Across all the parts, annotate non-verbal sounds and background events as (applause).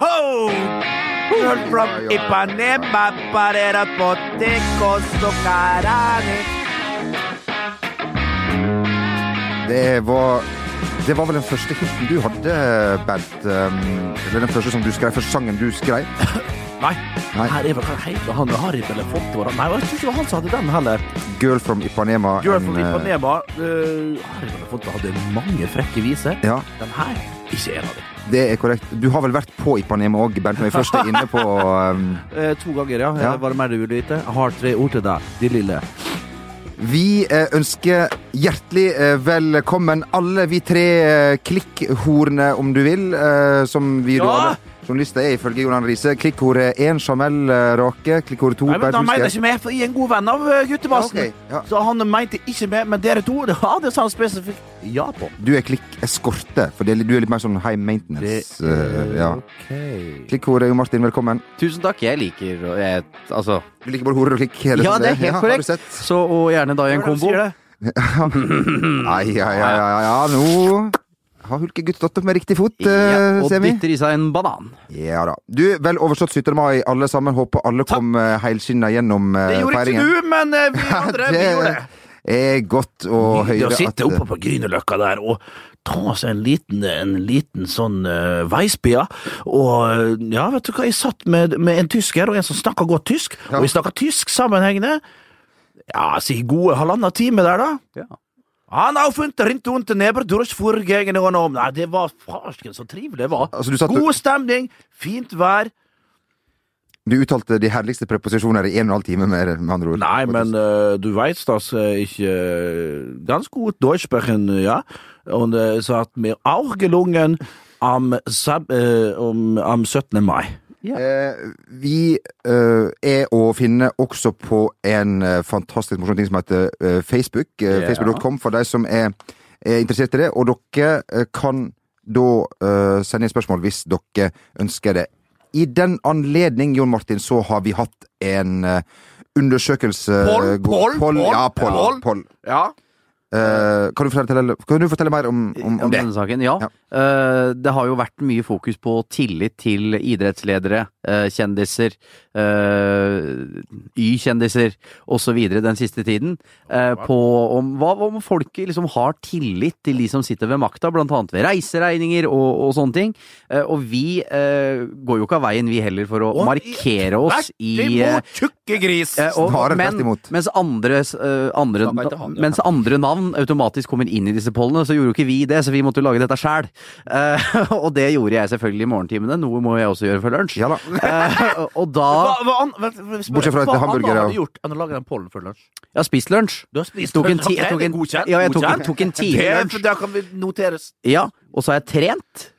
Ho! Girl from Ipanema, parera poticos carane. Det var det var vel den første hiten du hadde, Bernt? Um, Eller den første som du skrev, første sangen du skrev? (coughs) Nei. Nei. Her er vel hva heter han Harry Belafonte? Nei, jeg tror ikke det var han som hadde den heller. Girl from Ipanema. Girl en, from eh, Ipanema. Uh, Harry Belafonte hadde mange frekke viser. Ja, Den her, ikke en av dem. Det er korrekt. Du har vel vært på Ipanema òg, Bernt, når vi først er inne på um, (laughs) Eh, to ganger, ja. Ja. Var det mer du ville vite? Jeg har tre ord til deg, de lille. Vi eh, ønsker hjertelig eh, velkommen alle vi tre klikkhornene, om du vil, eh, som vi Ja! da alle journalister er, ifølge Jonan Riise. Klikkhore 1, Jamel eh, Rake. Klikkhore 2, Nei, men Bernt Han mente ikke meg, for jeg er en god venn av eh, guttebassen. Ja, okay, ja. Så han mente ikke meg, men dere to (laughs) det hadde han spesifikt ja på. Du er klikk-eskorte, for er- du er litt mer sånn high maintenance. eh, ja. okay. Klikkhore Jo Martin, velkommen. Tusen takk. Jeg liker å- jeg, Altså Du liker både horer og klikk? Hele Ja, det er helt korrekt. Så og gjerne da i en kombo. det? (laughs) Nei, ja, ja, ja, ja, ja, nå har Hulkegutt stått opp med riktig fot, Ja, eh, og ser vi. dytter i seg en banan. Ja da. Du, vel overstått 17. mai, alle sammen. Håper alle kom uh, helskinna gjennom feiringen. Det gjorde ikke du, men eh, vi (laughs) andre vi gjorde det. er godt å Det høre å sitte at eh, oppe på Grünerløkka der og ta seg en liten, en liten sånn uh, veisbia. Og eh, ja, vet du hva, jeg satt med, med en tysker og en som snakka godt tysk, Ja. og vi snakka tysk sammenhengende. Ja, si gode halvannen time der, da. Ja. Han har funnet rundt rundt neber durch vorgegen og. Nei, det var farsken så trivelig det var. Altså, satt- God stemning, fint vær. Du uttalte de herligste preposisjoner i en og en halv time, med, med andre ord. Nei, men uh, du vet dass ikke uh, Ganske godt Deutsch sprechen, ja. Og uh, satt hat mir auch gelungen am, uh, eh, am 17. mai. Eh, vi eh, er å finne også på en eh, fantastisk morsom ting som heter eh, Facebook. eh, Ja. Facebook.com for de som er, er interessert i det. Og dere eh, kan da sende inn spørsmål hvis dere ønsker det. I den anledning, Jon Martin, så har vi hatt en undersøkelse Poll, poll, poll, Ja, poll. poll. poll. Eh, kan, du fortelle, kan du fortelle mer om, om, om det? denne saken, ja. Ja. Uh, det har jo vært mye fokus på tillit til idrettsledere, uh, kjendiser, uh, Y-kjendiser osv. den siste tiden. på om, hva om folk liksom har tillit til de som sitter ved makta, blant annet ved reiseregninger og, og sånne ting. Og vi går jo ikke av veien, vi heller, for å Og markere oss i Tvert eh, tjukke gris! Eh, og, Snarere men, tvert imot. mens andre, uh, andre, han, ja. mens andre navn automatisk kommer inn i disse pollene, så gjorde jo ikke vi det, så vi måtte jo lage dette sjæl. (laughs) og det gjorde jeg selvfølgelig i morgentimene, noe må jeg også gjøre før lunsj. Ja da. Uh, og da hva, hva, an, vent, spør- Bortsett fra hva et hamburger, annet ja. har du gjort enn å lage den pollen før lunsj? Jeg har spist lunsj. Du har spist Tok en lunsj, ti- tok er en- godkjent. ja, jeg tok tok en tidlig Det- lunsj. Det kan vi noteres. Ja, og så har jeg trent.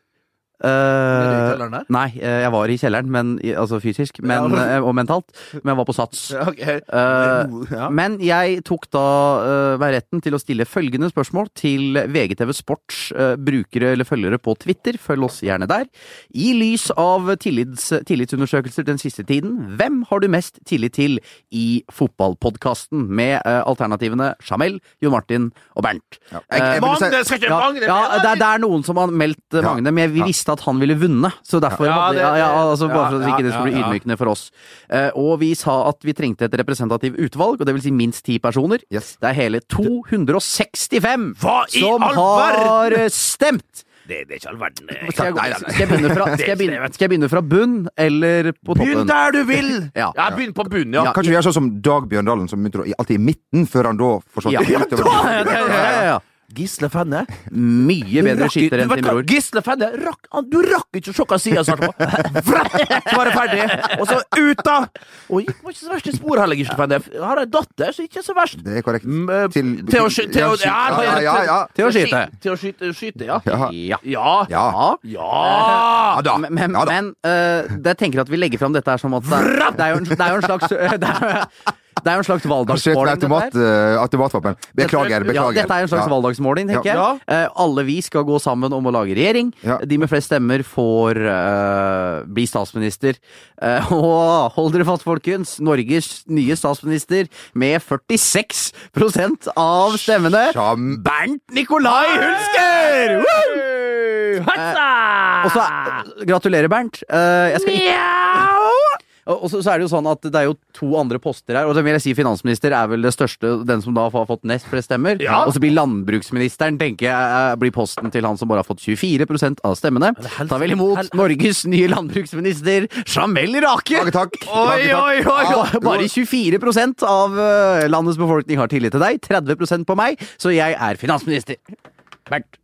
Der? nei, eh, jeg var i kjelleren, men, altså fysisk men, Ja. eh, og mentalt. Men jeg var på Sats. (laughs) Ja, ok. Eh, Ja. Men jeg tok da uh, meg retten til å stille følgende spørsmål til VGTV Sports uh, brukere eller følgere på Twitter. Følg oss gjerne der. I lys av tillits, tillitsundersøkelser den siste tiden, hvem har du mest tillit til i fotballpodkasten? Med alternativene Jamel, Jon Martin og Bernt. Magne skal ikke Magne ja det, er- det er noen som har meldt Ja. Magne, men jeg Ja. Visste at han ville vunnet. Så derfor Ja, hadde, det- ja, ja, altså, Bare for at ikke det skulle bli ydmykende for oss. Eh, og vi sa at vi trengte et representativt utvalg, og det vil si minst ti personer. Yes. Det er hele 265 Hva i som all har stemt! Det, det er ikke all verden. Skal jeg, skal jeg, fra, skal jeg, begynne, skal jeg begynne fra bunn eller på toppen? Begynn der du vil! (laughs) Ja. Ja, begynn på bunn, ja. Ja. Kanskje vi gjør sånn som Dag Bjørndalen, som begynte alltid i midten, før han da forsvant Ja. utover. Ja, ja, ja, ja. Gisle Fenne. Mye bedre skyter enn Du vet hva? Tim Ror. Gisle Fenne rakk, Du rakk ikke å se hva sida svarte på! Så var det ferdig. Og så ut, da! Og gikk var ikke så verst i spor heller, Gisle Fenne. Har ei datter, så ikke så verst. Det er korrekt. Til- til å sky- til å- Ja, ja, ja, ja. Til å skyte. Til å skyte, skyte ja. Ja. Ja. Ja. Ja. Ja. Ja da. Men, men, Ja men eh, jeg tenker at vi legger fram dette her som at det er, det er, jo, en, det er jo en slags (laughs) Det er, jo en slags valgdagsmåling. automat, her. eh. Beklager, Ja, beklager. dette er en slags Ja. valgdagsmåling, tenker Ja. jeg. Uh, alle vi skal gå sammen om å lage regjering. De med flest stemmer får uh, bli statsminister. Eh, (laughs) og hold dere fast, folkens! Norges nye statsminister med 46 av stemmene. Sjam. Bernt Nikolai Hulsker! Woo! Hatsa! Og så Gratulerer, Bernt. Eh, jeg skal ikke og så, så er det jo sånn at det er jo to andre poster her, og det vil jeg si finansminister er vel det største, den som da har fått nest flest stemmer. Ja. Og så blir landbruksministeren, tenker jeg, blir posten til han som bare har fått 24% av stemmene. Ta vel imot Norges nye landbruksminister, Jamel Rake! Takk, takk. Oi, oi, oi! Ja, Bare 24 av eh, landets befolkning har tillit til deg, 30% på meg, så jeg er finansminister. Bernt.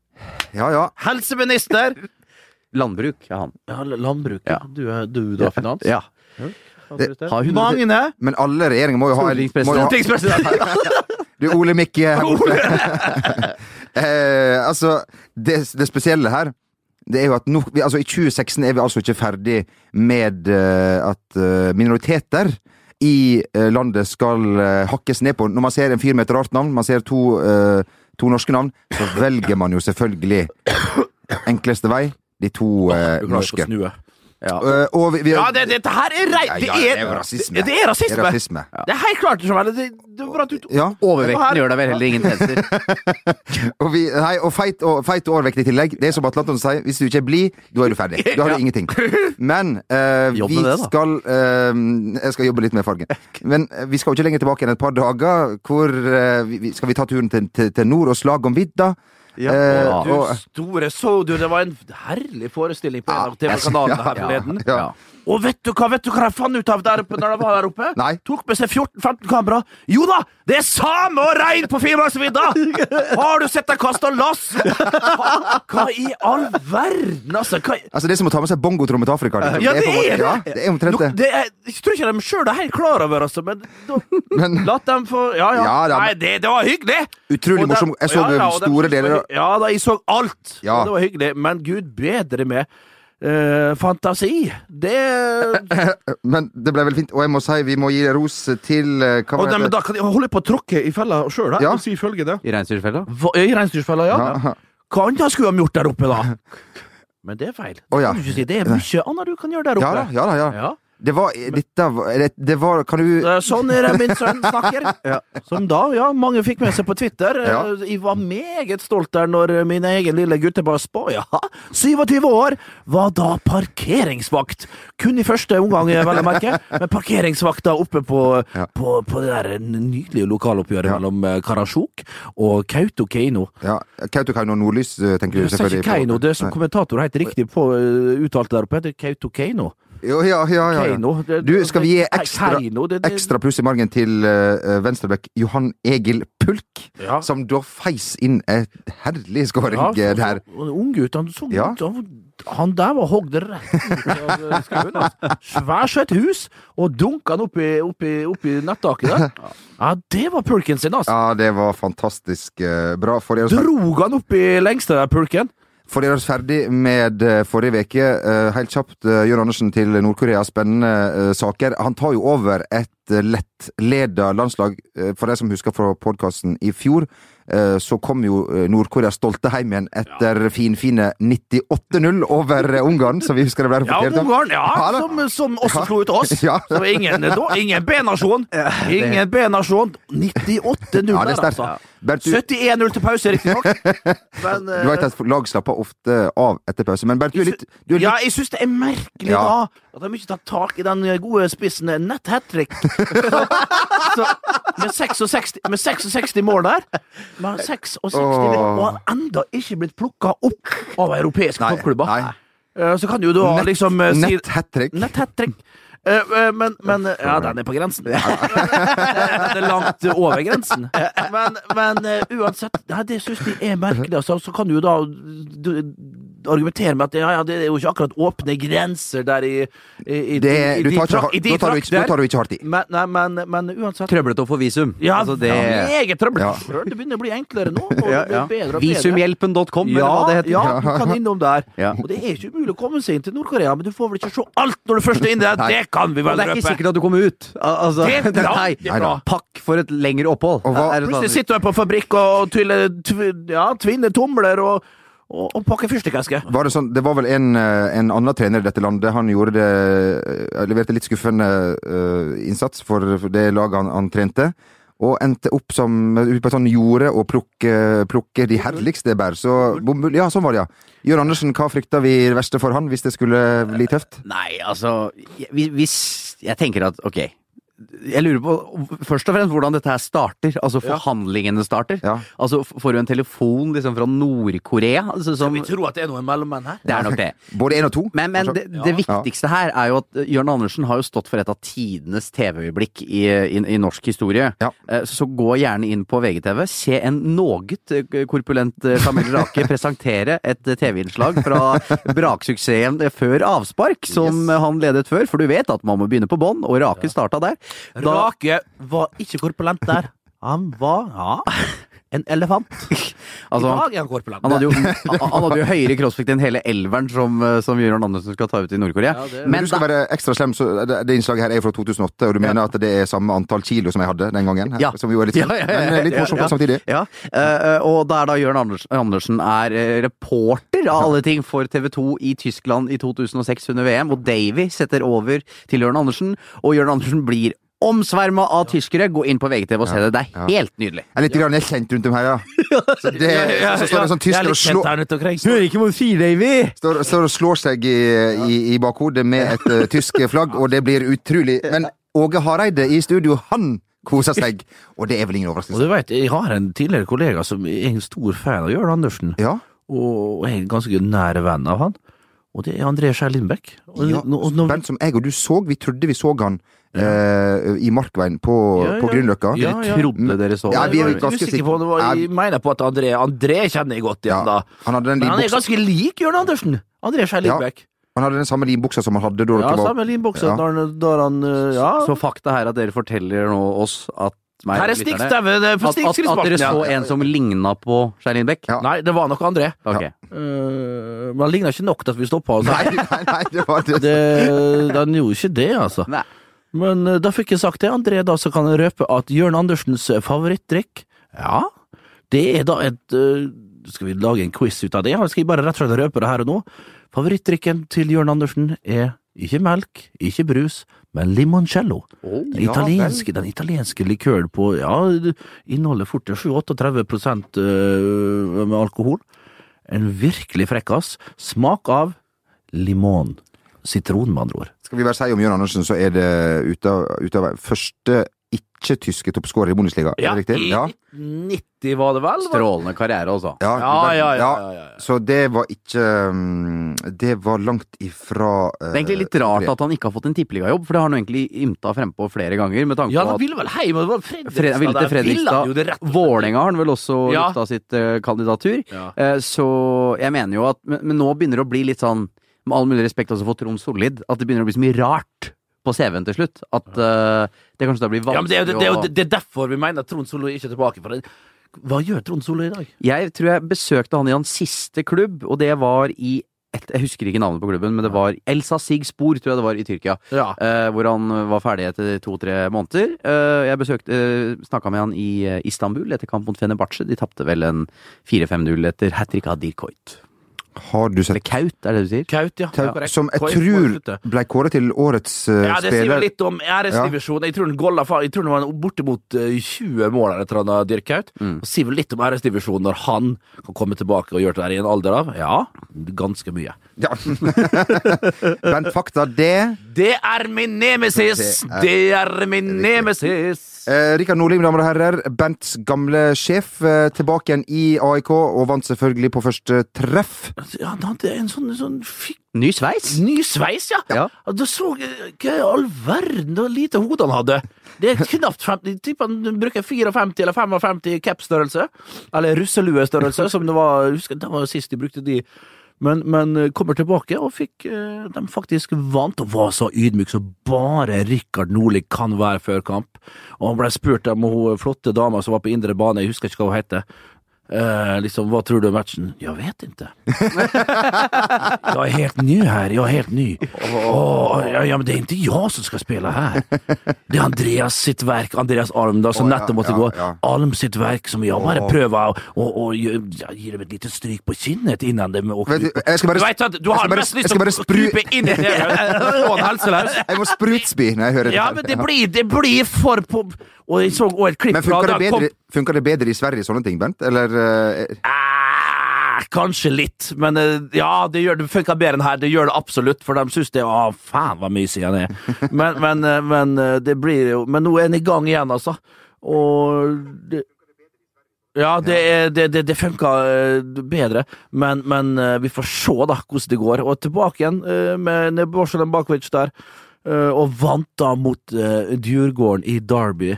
Ja, ja. Helseminister! (laughs) Landbruk er han. Ja, landbruk. Ja. Du, er, du da, finans? Ja. Har hun- Magne! Men alle regjeringer må jo ha Stortingspresident. (laughs) Du, Ole Mikk eh, her borte. eh, altså, det, det spesielle her det er jo at no, vi, altså I 2016 er vi altså ikke ferdig med uh, at uh, minoriteter i uh, landet skal hakkes ned på. Når man ser en fyr med et rart navn, man ser to, to norske navn, så velger man jo selvfølgelig (coughs) enkleste vei. De to norske. Ja. uh, og vi, vi, Ja, det, dette her er rei... Det ja, det er rasisme. Det, det er rasisme. Det er rasisme. Det er helt klart, Det, Det, det er at du ja. Overvekten gjør deg vel heller ingen (laughs) tjenester. Og, vi, nei, og feit og, feit og overvekt i tillegg. Det er som Atle Antonsen sier, hvis du ikke er blid, da er du ferdig. Da har du (laughs) Ja. ingenting. Men uh, vi det, skal uh, Jeg skal jobbe litt med fargen. Men vi skal jo ikke lenger tilbake enn et par dager. Hvor Skal vi ta turen til, til, til nord og slag om vidda? Ja. Eh, Ja. Du store, så du, det var en herlig forestilling på en av TV-kanalene her forleden. ja. Og vet du hva vet du hva jeg fant ut av der oppe når jeg var der oppe? Nei. Tok med seg 14-15 kamera. Jo da, det er same og rein på Finnmarksvidda! Har du sett deg kaste lass? Hva, hva i all verden, altså? Hva, Altså, det er som å ta med seg bongotromme til Afrika. liksom. Ja, det en er det. Ja, det er omtrent det. det er, jeg tror ikke de sjøl er helt klar over, altså, men da, Men la dem få Ja, ja. Ja, da, Nei, det, det var hyggelig! utrolig morsom. Jeg så ja, ja, store deler av Ja da, jeg så alt. Ja. Det var hyggelig. Men gud bedre med eh, fantasi. Det (laughs) Men det ble veldig fint. Og jeg må si vi må gi ros til eh, hva Og var de, det? da kan jeg holde på å tråkke i fella sjøl her Ja. og si følgende. I reinsdyrfella? Hva- I reinsdyrfella, ja. Ja. Hva annet skulle de gjort der oppe, da? (laughs) Men det er feil. Det Å, ja. kan du ikke si. Det er mye annet du kan gjøre der Ja da, oppe. ja da. ja. Ja. Det var Dette det, det var Kan du Eh, Sånn er det min sønn snakker. (laughs) Som da, ja, mange fikk med seg på Twitter. Eh, Ja. Jeg var meget stolt der når min egen lille guttebass på, ja, 27 år, var da parkeringsvakt. Kun i første omgang, vel å merke, men parkeringsvakta oppe på, Ja. på, på det der nydelige lokaloppgjøret Ja. mellom eh, Karasjok og Kautokeino. Ja, Kautokeino Nordlys, eh, tenker Du du Det selvfølgelig. ikke. Keino, det som kommentator helt riktig på uttalte der oppe, heter Kautokeino. Jo, ja, ja, ja, ja. Du, skal vi gi ekstra, ekstra pluss i margen til uh, venstrebekk Johan Egil Pulk, Ja. som da feis inn et herlig skåring Ja, eh, der. Unggutt, han så Ja. han, der var hogd rett ut av skauen. Svært Sværsett hus, og dunka han oppi, oppi, oppi nettaket der. Ja, det var pulken sin, altså. Ja, det var fantastisk eh, bra. Drog han oppi lengste der, pulken? For å er ferdig med eh, forrige uke, eh, helt kjapt, uh, Jørn Andersen til Nord-Korea. Spennende eh, saker. Han tar jo over et uh, lettleda landslag. Eh, for de som husker fra podkasten i fjor, eh, så kom jo eh, Nord-Korea stolte hjem igjen etter finfine 98-0 over eh, Ungarn, som vi husker det ble Ja, rapportert om. Ungarn, ja, Ja, som, som også Ja. slo ut oss. Ja. Så ingen, ingen B-nasjon. Ingen B-nasjon. 98-0 Ja, er der, altså. Bernt, du, 71-0 til pause, riktignok. (laughs) Men du vet at lag slapper ofte av etter pause, men Bernt, du er litt, du er litt Ja, jeg syns det er merkelig Ja. da at de ikke tar tak i den gode spissen nett hat trick. (laughs) Så, med 66, med 66 mål der, med 66 mål, og han enda ikke blitt plukka opp av europeiske toppklubber. Eh, Så kan du da Nett- liksom eh, nett hat-trick. Nett hat trick. Eh, eh, men, men eh, Ja, den er på grensen. (laughs) Den er langt over grensen. Men, men eh, uansett, det syns de er merkelig. Altså, så kan du jo da argumentere med at ja, ja, det er jo ikke akkurat åpne grenser der i, i, i, det, i, de trakter. da, tar du ikke, trakter. tar du ikke hardt i. Men, nei, men, men uansett Trøblete å få visum. Ja, altså det, ja, meget trøblete. Ja. Det begynner å bli enklere nå. (laughs) Og Ja, det blir bedre og bedre. Visumhjelpen.com, eller Ja, hva det heter. ja, du kan innom der. Ja. Og det er ikke umulig å komme seg inn til Nord-Korea, men du får vel ikke se alt når du først er inne der. (laughs) Det kan vi vel vel det er ikke røpe. sikkert at du kommer ut. Altså, Det er (laughs) nei, det er bra. Pakk for et lengre opphold. Og hva- Plutselig sånn- sitter du på fabrikk og tvinner tomler og, og, og pakke fyrstikkeske. Var det, sånn, det var vel en, eh, en annen trener i dette landet. Han gjorde det eh, leverte litt skuffende uh, innsats for, for det laget han, han trente. og endte opp som på et sånn jorde og plukke, plukke de herligste bær. Så bomull Ja, sånn var det, ja. Jørn Andersen, hva frykta vi det verste for han hvis det skulle bli tøft? Nei, altså Hvis Jeg tenker at ok. Jeg lurer på først og fremst hvordan dette her starter. Altså forhandlingene starter. Ja. Altså Får du en telefon liksom fra Nord-Korea? Altså, som, Vi tror at det er noen mellommenn her. det er nok det. (laughs) Både én og to? Men, men det, det viktigste her er jo at uh, Jørn Andersen har jo stått for et av tidenes TV-øyeblikk i, i, i norsk historie. Ja. Eh, Så gå gjerne inn på VGTV. Se en noget eh, korpulent eh, Kamel Rake presentere et eh, TV-innslag fra braksuksessen før avspark, som Yes. eh, han ledet før. For du vet at man må begynne på bånn, og Rake starta der. Rake var ikke korpulent der. Han var ja, en elefant. (laughs) altså, I dag er han korpulent. han hadde, jo, (laughs) han hadde jo høyere crossfit enn hele elveren som, eh, som Jørn Andersen skal ta ut i Nord-Korea. Ja, Men Men du skal da- være ekstra slem, så det, det innslaget her er fra 2008, og du mener at det er samme antall kilo som jeg hadde den gangen? Ja. Som jo er litt, Ja, ja, ja, men eh, litt ja, morsomt ja. samtidig. Ja, Uh, og der da Jørn Anders, Andersen er eh, reporter av alle ting for TV 2 i Tyskland i 2006 under VM, og Davy setter over til Jørn Andersen, og Jørn Andersen blir omsverma av tyskere. Gå inn på VGTV og se det. Det er helt nydelig. Jeg er litt grann kjent rundt dem her, ja. Så, det, så står det en sånn Jeg er tysker og slår. Hører ikke hva du sier, Davy! står, står og slår seg i, i, i bakhodet med et uh, tysk flagg, og det blir utrolig Men Åge Hareide i studio, han koser seg, og det er vel ingen Og du vet, jeg har en tidligere kollega som er en stor fan av Jørn Andersen, Ja. og er en ganske nær venn av han. Og det er André Skjær Lindbekk. Og, ja. og Bent som jeg og du så, vi trodde vi så han eh, i Markveien på, Ja, på ja. Grünerløkka. Ja, ja. Trodde dere så Ja, vi er jeg ganske sikre på det var, Jeg mener på at André André kjenner jeg godt igjen, Ja, da. Han hadde den Men han er ganske lik Jørn Andersen. André Skjær Ja. Han hadde den samme linbuksa som han hadde da Ja, dere var samme. Ja. Da han, da han øh, Ja. Så fakta her at dere forteller nå oss at meg, Her er for at, at, at dere så en som ligna på Skjær Lindbekk? Ja. Nei, det var nok André. Ok. Uh, men han ligna ikke nok til at vi stoppa oss. Nei, nei, nei, det var det. Det, han gjorde ikke det, altså. Nei. Men eh, da fikk jeg sagt det, André, da, så kan jeg røpe at Jørn Andersens eh, favorittdrikk, ja, det er da et uh, Skal vi lage en quiz ut av det, eller skal jeg bare rett og slett røpe det her og nå? Favorittdrikken til Jørn Andersen er ikke melk, ikke brus, men limoncello. Den ja italienske, den italienske likøren på Ja, inneholder fort 37-38 øh, med alkohol. En virkelig frekkas. Smak av limon. Sitron, med andre ord. Skal vi bare si om Jørn Andersen, så er det ute av, ut av første ikke-tyske toppskårer i Bundesliga. Er det riktig? i Ja. 90 var det vel? Strålende karriere, altså. Ja, Ja, ja, ja, ja, ja. Så det var ikke mm, Det var langt ifra eh, Det er egentlig litt rart at han ikke har fått en tippeligajobb, for det har han egentlig ymta frempå flere ganger. med tanke Ja, på han at ville vel hjem, det var Fredrikstad. Fred, ville til ville Fredrikstad. Vålerenga har han vel også Ja. lufta sitt eh, kandidatur. Ja. Eh, så jeg mener jo at men, men nå begynner det å bli litt sånn, med all mulig respekt også for Trond Solid, at det begynner å bli så mye rart på CV-en til slutt. At uh, det kanskje da blir Ja, det, er det, vanskelig det, er jo- det er derfor vi mener at Trond Solid ikke er tilbake. For det. Hva gjør Trond Solid i dag? Jeg tror jeg besøkte han i hans siste klubb, og det var i et, Jeg husker ikke navnet på klubben, men det var Elsa Sig Spor, tror jeg det var, i Tyrkia. Ja. Uh, hvor han var ferdig etter to-tre måneder. Uh, jeg besøkte, uh, snakka med han i Istanbul etter kamp mot Fenerbahçe. De tapte vel en 4-5-0 etter hat trick av Dirkoit. Har du Eller sett Kaut, er det du sier? Kaut, ja. Kaut, ja. som jeg tror ble kåret til årets eh, Ja, det sier spiller? litt om æresdivisjonen. Jeg tror den golla Jeg tror den var bortimot eh, 20 mål etter han har Dirk Kaut. Mm. Og sier vel litt om æresdivisjonen når han kan komme tilbake og gjøre det der i en alder av Ja, ganske mye. Ja. (laughs) Bent Fakta, det Det er min nemesis! Det er min nemesis! Eh, Rikard Nordling, damer og herrer. Bents gamle sjef eh, tilbake igjen i AIK, og vant selvfølgelig på første treff. Ja, han hadde en sånn, sånn fikk Ny sveis? ny sveis, ja! Ja. Og Da så Hva i all verden og lite hode han hadde! Det er knapt 50 Jeg tipper han bruker 54 eller 55 cap-størrelse. Eller russeluestørrelse, som det var Jeg husker det var sist de brukte de. Men, men eh, kommer tilbake og fikk eh, dem faktisk vant, og var så ydmyk som bare Rikard Nordli kan være før kamp. Og han ble spurt om hun flotte dama som var på indre bane, jeg husker ikke hva hun heter. Eh, liksom, hva tror du om matchen? Jeg vet ikke. jeg er helt ny her, jeg er helt ny. Oh, ja, ja, men det er ikke jeg som skal spille her. Det er Andreas sitt verk, Andreas Alm da, som oh, ja, nettopp måtte ja, gå. ja. Alm sitt verk som jeg bare prøver å gi ja, dem et lite stryk på kinnet innan det åker ut. jeg skal bare- Du du har mest lyst til å krype inn i det (laughs) helseløs. Jeg må sprutspy når jeg hører Ja, det. men det blir, det blir for på Og jeg så også et klipp fra da kom funker det bedre i Sverige, sånne ting, Bent? Eller eh, Ah, Kanskje litt, men eh, ja, det, gjør, det funker bedre enn her. Det gjør det absolutt, for de syns det Å, faen, hva mysig han er. (laughs) Men, men, eh, men eh, det blir jo Men nå er han i gang igjen, altså. Og det, ja, det, det, det, det funka bedre, men, men vi får se da hvordan det går. Og tilbake igjen med Nebosjelen Bakovic der, og vant da mot Djurgården i Derby.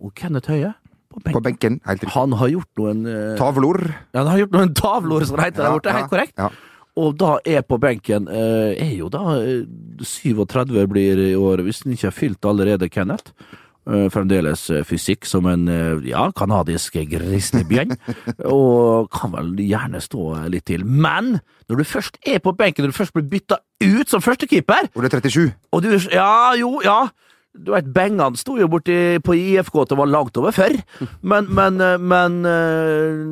Og Kenneth Høie på på benken. benken? Helt riktig. Han har gjort noen eh, Tavlor? ja, han har gjort noen tavlor, som det heter der borte, helt korrekt. Ja. Og da er på benken eh, er jo da eh, 37 blir i år, hvis han ikke har fylt allerede, Kenneth. Eh, fremdeles eh, fysikk som en eh, ja, kanadisk grizzlybjørn, (laughs) og kan vel gjerne stå litt til. Men når du først er på benken, når du først blir bytta ut som førstekeeper, Og du er 37? og du Ja, jo, ja. Du vet, Bengan sto jo borti på IFK til var langt over før, men, men, eh, men eh,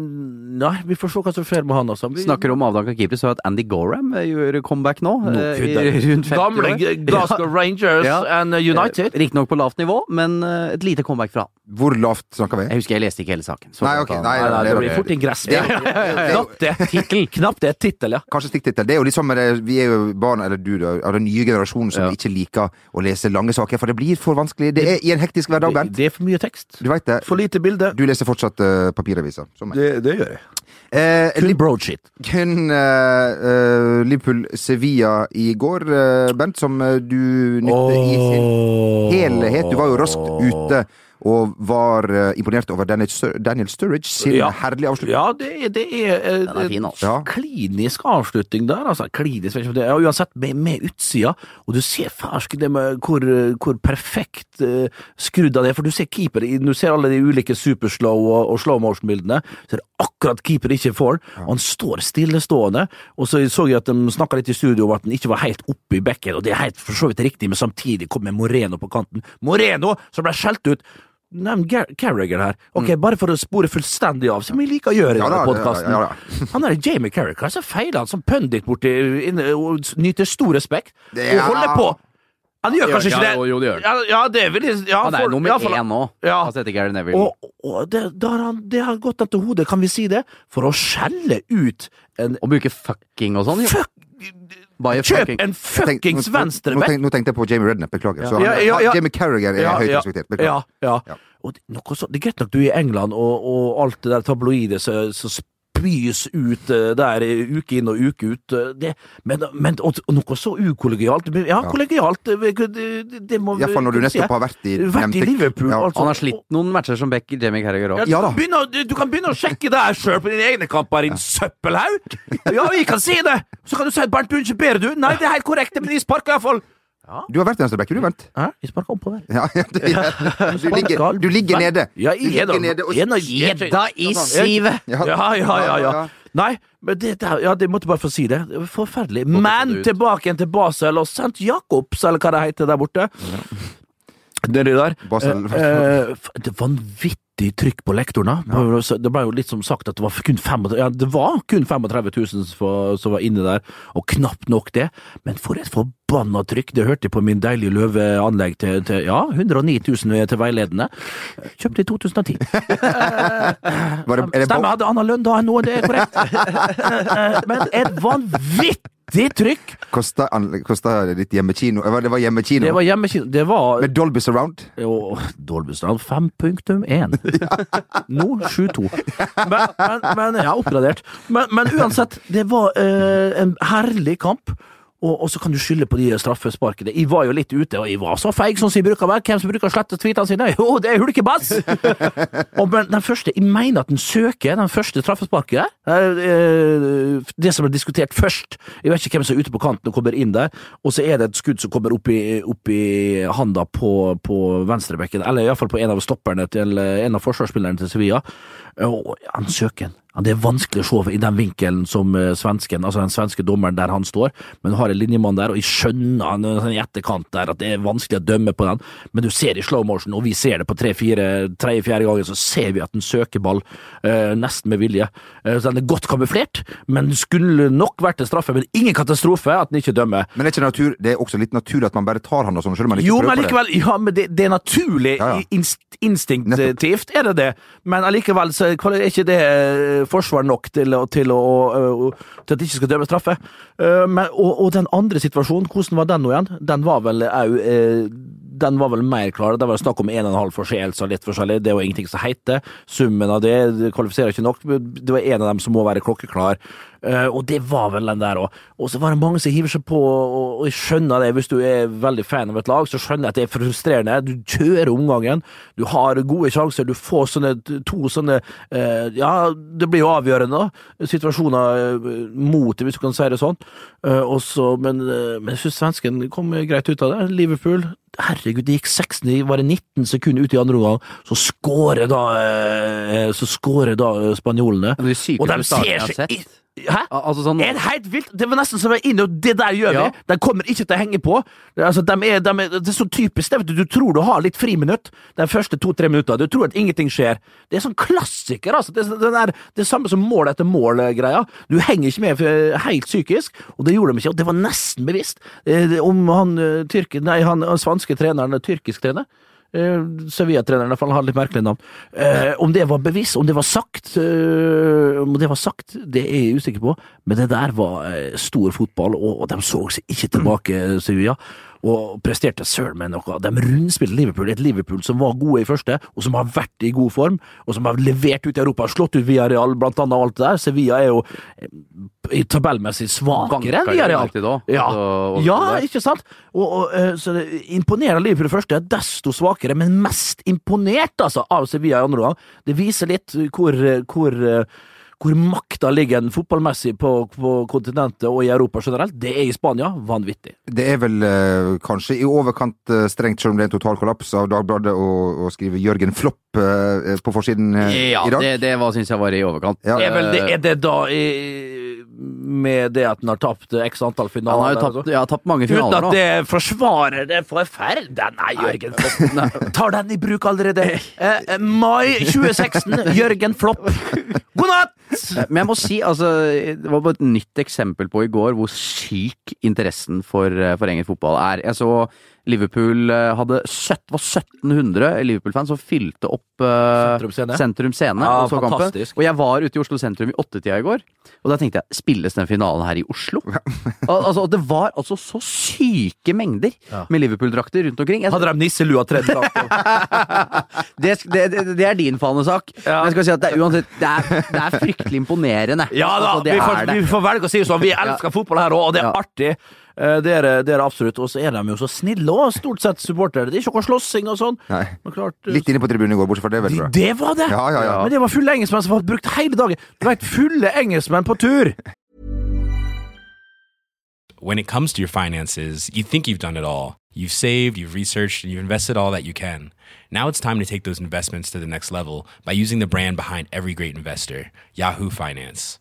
Nei, vi får se hva som skjer med han, altså. Vi, Snakker om avdanka keeper, så at Andy Gorham eh, gjør comeback nå. I rundt 50 Gamle Glasgow Rangers Ja. and United. Riktignok på lavt nivå, men et lite comeback fra han. Hvor lavt snakker vi? Jeg husker jeg leste ikke hele saken. Så Nei, ok, nei, Nei, nei, det blir fort en gress. Ja. Knapt det. Tittel. Knapt det. Tittel, ja. Kanskje stikktittel. Det er jo litt sånn med det, vi er jo barn, eller du, da, av den nye generasjonen som Ja. ikke liker å lese lange saker, for det blir for vanskelig. Det er i en hektisk hverdag, Bent. det er for mye tekst. Du vet det. For lite bilde. Du leser fortsatt uh, papiraviser, som meg. Det, gjør jeg. Eh, Kun broadshit. kun eh, eh, Liverpool-Sevilla i går, eh, Bent, som du nytte i sin helhet. Du var jo raskt ute og var eh, imponert over Daniel, Sturridge sin Ja. herlige avslutning. Ja, det, det er, eh, Den er fin, altså. Ja. klinisk avslutning der. Altså, klinisk, vet ikke om det er, uansett med, med utsida. Og du ser fersk det med hvor, hvor perfekt uh, skrudd han er. For du ser keeper, du ser alle de ulike superslow og, og slow motion-bildene. Så er det akkurat keeper ikke får. Og han står stillestående. Og så så jeg at de snakka litt i studio om at han ikke var helt oppe i bekken, og det er helt for så vidt riktig, men samtidig kom med Moreno på kanten. Moreno, som ble skjelt ut! Nevn Gar- her. Ok, Bare for å spore fullstendig av, som vi liker å gjøre i Ja denne podkasten. ja, ja. (laughs) Han er Jamie er det som feiler han som pundit borti inne, og nyter stor respekt? Det- Og holder på! Han gjør kanskje ikke det. jo, det gjør han. Ja, det vil jeg ja, Han er for- nummer ja, for- én nå, Ja. altså etter Gary Neville. Og, og det, han, det har gått han til hodet, kan vi si det, for å skjelle ut en Å bruke fucking og sånn, fuck, Kjøp fucking. en fuckings venstreback! nå tenkte jeg på Jamie Redknapp, beklager. Så han, Ja, ja, ja. Jamie Carragher er høyt respektert. Beklager. Ja, ja. Og det, noe så, det er greit nok du er i England, og, og alt det der tabloide som som spys ut eh, der eh, uke inn og uke ut. eh, Det, men, men og, og noe så ukollegialt men Ja, Ja. kollegialt, det, det, må vi Iallfall når du nettopp har vært i Vært i Liverpool, Ja. altså. Han har slitt noen matcher som Beck, Jamie Carragher Ja, òg. du, Ja å- du, du kan begynne å sjekke det sjøl på dine egne kamper, din søppelhaug! Ja, vi kan si det! Så kan du si at Bernt Bunche bedre, du. Nei, det er helt korrekt, men de sparker iallfall. Du har vært venstreback, du, Bent. Hæ? Jeg sparker oppover. Ja, ja, (laughs) du, du, ligger, du ligger nede. Ja, jeg er da- er Gjedda i sivet! Ja. Ja, ja, ja. ja. Nei, men det, det, ja, det måtte bare få si det. Det Forferdelig. Men tilbake igjen til Basel og St. Jacobs, eller hva det heter der borte. Det der. Basel. Eh, eh, var en er vanvittig trykk på lektorene. Det ble jo litt som sagt at det var kun 35, ja, det var kun 35 000 som var- som var inne der, og knapt nok det. Men for et forbanna trykk! Det hørte jeg på min deilige løveanlegg til, til ja, 109 000 til veiledende. Kjøpte i 2010. (laughs) Var det, er det Stemmer, hadde annen lønn da enn nå, det er korrekt. (laughs) Men et vanvittig trykk! Kosta, ditt hjemmekino Det var hjemmekino Det var hjemmekino. Det var med Dolby Surround. jo, Dolby Surround 5.1. (laughs) Nå 7.2. Men, men, men Ja, oppgradert. Men, men uansett, det var eh, en herlig kamp. Og, og så kan du skylde på de straffesparkene. Jeg var jo litt ute, og jeg var så feig som jeg bruker å være. Hvem som bruker å slette tweetene sine? Jo, det er Hulkebass! (laughs) og men den første, Jeg mener at den søker den første straffesparket der. eh, Det som ble diskutert først. Jeg vet ikke hvem som er ute på kanten og kommer inn der. Og så er det et skudd som kommer opp i, opp i handa på, på venstrebekken, eller iallfall på en av stopperne til en av forsvarsspillerne til Sevilla. Og han søker den. Ja, det er vanskelig å se i den vinkelen som eh, svensken, altså den svenske dommeren der han står, men du har en linjemann der, og jeg skjønner han sånn i etterkant der at det er vanskelig å dømme på den, men du ser i slow motion, og vi ser det på tre-fire, tredje-fjerde gangen, så ser vi at den søker ball, eh, nesten med vilje. Eh, så den er godt kamuflert, men skulle nok vært en straffe, men ingen katastrofe at den ikke dømmer. Men det er, ikke natur, det er også litt naturlig at man bare tar han og sånn, selv om man ikke Jo, prøver men på det. Ja, men det, det er naturlig, Ja, ja. inst, instinktivt er det det, men allikevel så er ikke det eh, forsvar nok til, til, å, å- til at det ikke skal dømmes straffe. Eh, Men, og, og den andre situasjonen, hvordan var den nå igjen? Den var vel au, eh, den var vel mer klar. Det var snakk om en og en halv forseelse og litt forskjellig. Det jo ingenting som heter. Summen av det, det kvalifiserer ikke nok. Det var en av dem som må være klokkeklar. Uh, og det var vel den der òg. Og så var det mange som hiver seg på, og, og jeg skjønner det. Hvis du er veldig fan av et lag, så skjønner jeg at det er frustrerende. Du kjører omgangen, du har gode sjanser, du får sånne to sånne uh, Ja, det blir jo avgjørende. Situasjoner uh, mot det, hvis du kan si det sånn. Eh, og men, men jeg syns svensken kom greit ut av det. Liverpool Herregud, det gikk 16, var det 19 sekunder ut i andre omgang, så skårer da eh, Så skårer da eh, spanjolene. Det er det sykeste ser jeg har sett. Hæ? Al- Altså sånn Er det helt vilt? Det var nesten som jeg inne det der gjør Ja. vi. De kommer ikke til å henge på. Det, altså, de er, de er, det er så typisk. Det, vet du, du tror du har litt friminutt de første to-tre minuttene. Du tror at ingenting skjer. Det er sånn klassiker. altså. Det, er- den er, det samme som mål etter mål-greia. Du henger ikke med eh, helt psykisk, og det gjorde de ikke. Og det var nesten bevisst. Eh, Om han, eh, tyrker, nei, han, svanske treneren, tyrkisk trener Sevilla-treneren, i hvert fall, har litt merkelig navn. Eh, om det var bevisst, om det var sagt eh, Om det var sagt, det er jeg usikker på, men det der var eh, stor fotball, og de så seg ikke tilbake, Sevilla. Og presterte søren meg noe. De rundspilte Liverpool, et Liverpool som var gode i første, og som har vært i god form, og som har levert ut i Europa, slått ut Villarreal, blant annet, alt det der. Sevilla er jo eh, i tabellmessig svakere enn Villarreal. Ja, altså, ja ikke sant? Og, og, eh, så det imponerer Liverpool i første, desto svakere, men mest imponert altså, av Sevilla i andre gang. Det viser litt hvor, hvor, hvor makta ligger den fotballmessig på, på kontinentet og i Europa generelt. Det er i Spania. Vanvittig. Det er vel eh, kanskje i overkant eh, strengt, selv om det er en total kollaps av Dagbladet å, skrive Jørgen Flopp eh, på forsiden eh, Ja, i dag. det, det var, syns jeg var i overkant. Ja. Er, vel det, er det da i, med det at han har tapt x antall finaler? Han har jo tapt, ja, tapt mange Uten at det forsvarer det forferdelige Nei, Jørgen Flopp. (laughs) Nei, Tar den i bruk allerede. (laughs) Eh, eh, mai 2016. Jørgen Flopp. (laughs) God natt! Men jeg må si, altså, det var bare et nytt eksempel på i går hvor syk interessen for, eh, for engelsk fotball er. Jeg så Liverpool eh, hadde 17, var 1700 Liverpool-fans som fylte opp uh, Sentrum Scene. Ja, og så kampen. Og jeg var ute i Oslo sentrum i åttetida i går, og da tenkte jeg spilles den finalen her i Oslo? (laughs) Al altså, det var altså så syke mengder Ja. med Liverpool-drakter rundt omkring. Jeg, Hadde de nisselua langt? (laughs) det, det, det, er din fanesak. Ja. Men jeg skal si at det er uansett Det er, det er fryktelig imponerende. Ja da, Altså, vi, får, vi får velge å si sånn. Vi elsker fotball her òg, og det er Ja. artig. Eh, Det er, det er absolutt. Og så er de jo så snille òg, stort sett supportere. Det er ikke noe slåssing og sånn. Nei. Men klart, eh, Litt inne på tribunen i går, bortsett fra det, vel, det, tror det var det! Ja, ja, ja. Men det var fulle engelskmenn som hadde brukt hele dagen. Du veit, fulle engelskmenn på tur! when it comes to your finances, you think you've done it all. You've saved, you've researched, and you've invested all that you can. Now it's time to take those investments to the next level by using the brand behind every great investor, Yahoo Finance.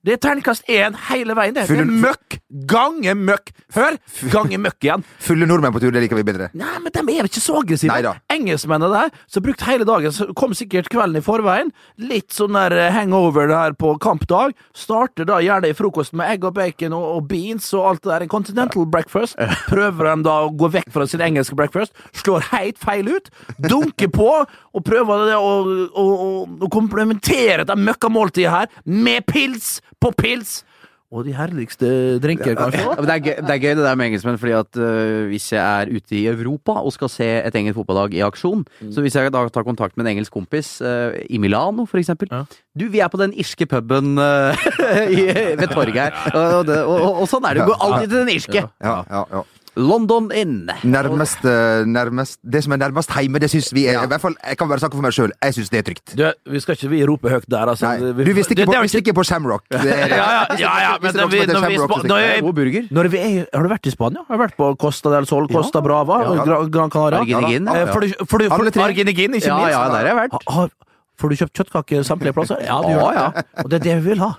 Det er terningkast én hele veien. Det, det er møkk gange møkk. Hør! Gange møkk igjen. Fulle nordmenn på tur, det liker vi bedre. Nei, men de er ikke så aggressive. Neida. Engelskmennene der, som brukte hele dagen, så kom sikkert kvelden i forveien. Litt sånn der eh, hangover der på kampdag. Starter da gjerne i frokosten med egg og bacon og, og beans og alt det der. En continental breakfast. (laughs) Prøver de da å gå vekk fra sin engelske breakfast. Slår helt feil ut. Dunker på og prøver det å, å, å, å komplementere det møkkamåltidet her med pils på pils. Og de herligste drinker, kanskje. Ja, det, er gøy, det er gøy det der med engelskmenn, fordi at uh, hvis jeg er ute i Europa og skal se et engelsk fotballag i aksjon, så hvis jeg da tar kontakt med en engelsk kompis uh, i Milano, for eksempel Ja. Du, vi er på den irske puben uh, (laughs) i, ved torget her, og, og, og, og sånn er det. Du går alltid til den irske. Ja, ja, ja. London inn. Nærmest, eh, nærmest Det som er nærmest hjemme, det syns vi er I hvert fall, Jeg kan bare snakke for meg sjøl. Jeg syns det er trygt. Du, vi skal ikke vi rope høyt der, altså. Nei, Vi- du, vi stikker det- på, det vi stikker på Shamrock. (laughs) Ja, ja, ja, ja, men når vi, når når er, har du vært i Spania? Har du vært på Costa del Sol, Costa Brava, Ja. Gran, Gran Canaria? Arginegin, Eh, ja. Ikke minst? ja, der har jeg vært. Får du kjøpt kjøttkaker samtlige plasser? Ja, du Ja, gjør det. Og det er det vi vil ha.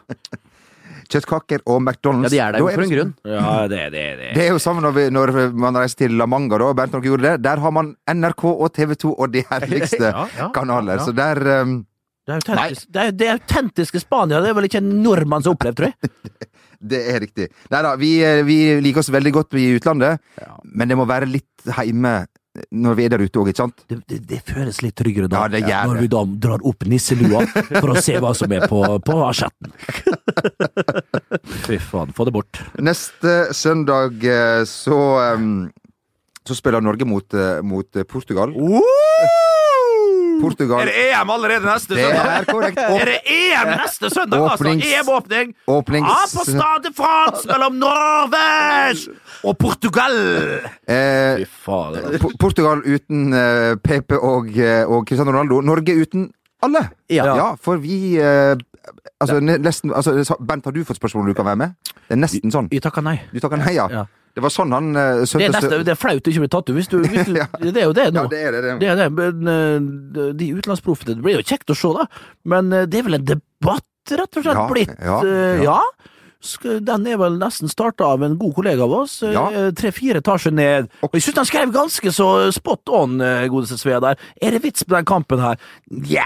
Kjøttkaker og McDonald's. Ja, de er der jo for en grunn. Ja, det, det, det. Det er jo sammen når, vi, når man reiser til La Manga, da. Bernt, Norge gjorde det. Der har man NRK og TV 2 og de herligste (laughs) Ja, ja, kanaler. ja. Så der um, Det, er autentisk, det, er, det er autentiske Spania. Det er vel ikke en nordmann som har opplevd, tror jeg. (laughs) Det er riktig. Nei da, vi, eh, vi liker oss veldig godt i utlandet, men det må være litt heime når vi er der ute òg, ikke sant? Det, det, det føles litt tryggere da, Ja, ja, når vi da drar opp nisselua for å se hva som er på, på asjetten. (laughs) Fy faen, få det bort. Neste søndag eh, så så spiller Norge mot, eh, mot eh, Portugal. Portugal EM allerede neste Det er korrekt. (laughs) Er det EM neste søndag, altså? EM-åpning! Åpnings... Ja, på Stade de France mellom Norvège og Portugal! Eh. Portugal uten eh, PP og, eh, og Cristiano Ronaldo. Norge uten alle! Ja. for vi eh, Altså, nesten altså, Bent, har du fått spørsmål om du kan være med? Det er nesten sånn. Vi takker nei. Du takker nei, ja. Ja. Det var sånn han uh, Det er, nesten, det er flaut å ikke bli tatt ut. Du, du, (laughs) Ja. Det er jo det nå. Ja, det er det. det. Det er det, men uh, de utenlandsproffene Det blir jo kjekt å se, da. Men uh, det er vel en debatt, rett og slett, Ja, blitt. ja, ja. Ja. Den er vel nesten starta av en god kollega av oss. eh, Ja. Tre-fire etasjer ned. Og jeg synes han skrev ganske så spot on, eh, godeste Svea der. Er det vits på den kampen her? Nja